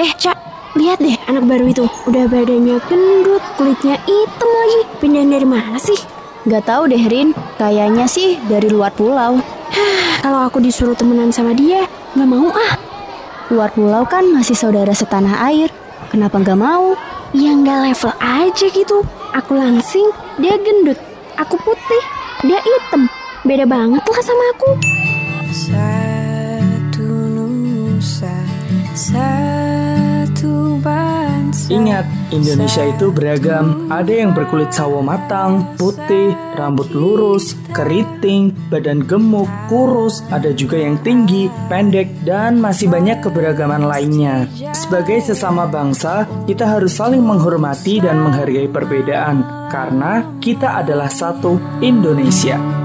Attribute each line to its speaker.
Speaker 1: Eh, Cak, lihat deh anak baru itu. Udah badannya gendut, kulitnya hitam lagi. Pindah dari mana sih?
Speaker 2: Gak tahu deh Rin, kayaknya sih dari luar pulau.
Speaker 1: Kalau aku disuruh temenan sama dia, nggak mau ah.
Speaker 2: Luar pulau kan masih saudara setanah air. Kenapa nggak mau?
Speaker 1: Ya nggak level aja gitu. Aku langsing, dia gendut. Aku putih, dia hitam. Beda banget lah sama aku.
Speaker 3: Satu
Speaker 4: Ingat, Indonesia itu beragam. Ada yang berkulit sawo matang, putih, rambut lurus, keriting, badan gemuk, kurus, ada juga yang tinggi, pendek, dan masih banyak keberagaman lainnya. Sebagai sesama bangsa, kita harus saling menghormati dan menghargai perbedaan, karena kita adalah satu Indonesia.